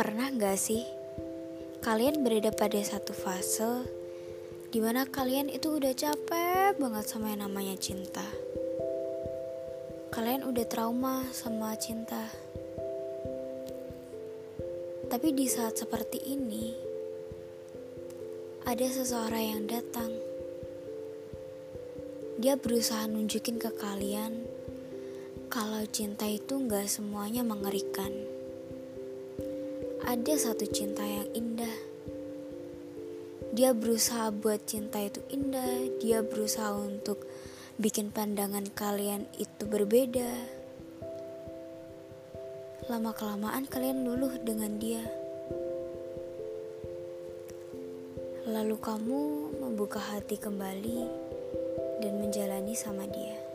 Pernah gak sih kalian berada pada satu fase di mana kalian itu udah capek banget sama yang namanya cinta? Kalian udah trauma sama cinta. Tapi di saat seperti ini, ada seseorang yang datang. Dia berusaha nunjukin ke kalian kalau cinta itu gak semuanya mengerikan ada satu cinta yang indah. Dia berusaha buat cinta itu indah, dia berusaha untuk bikin pandangan kalian itu berbeda. Lama-kelamaan kalian luluh dengan dia. Lalu kamu membuka hati kembali dan menjalani sama dia.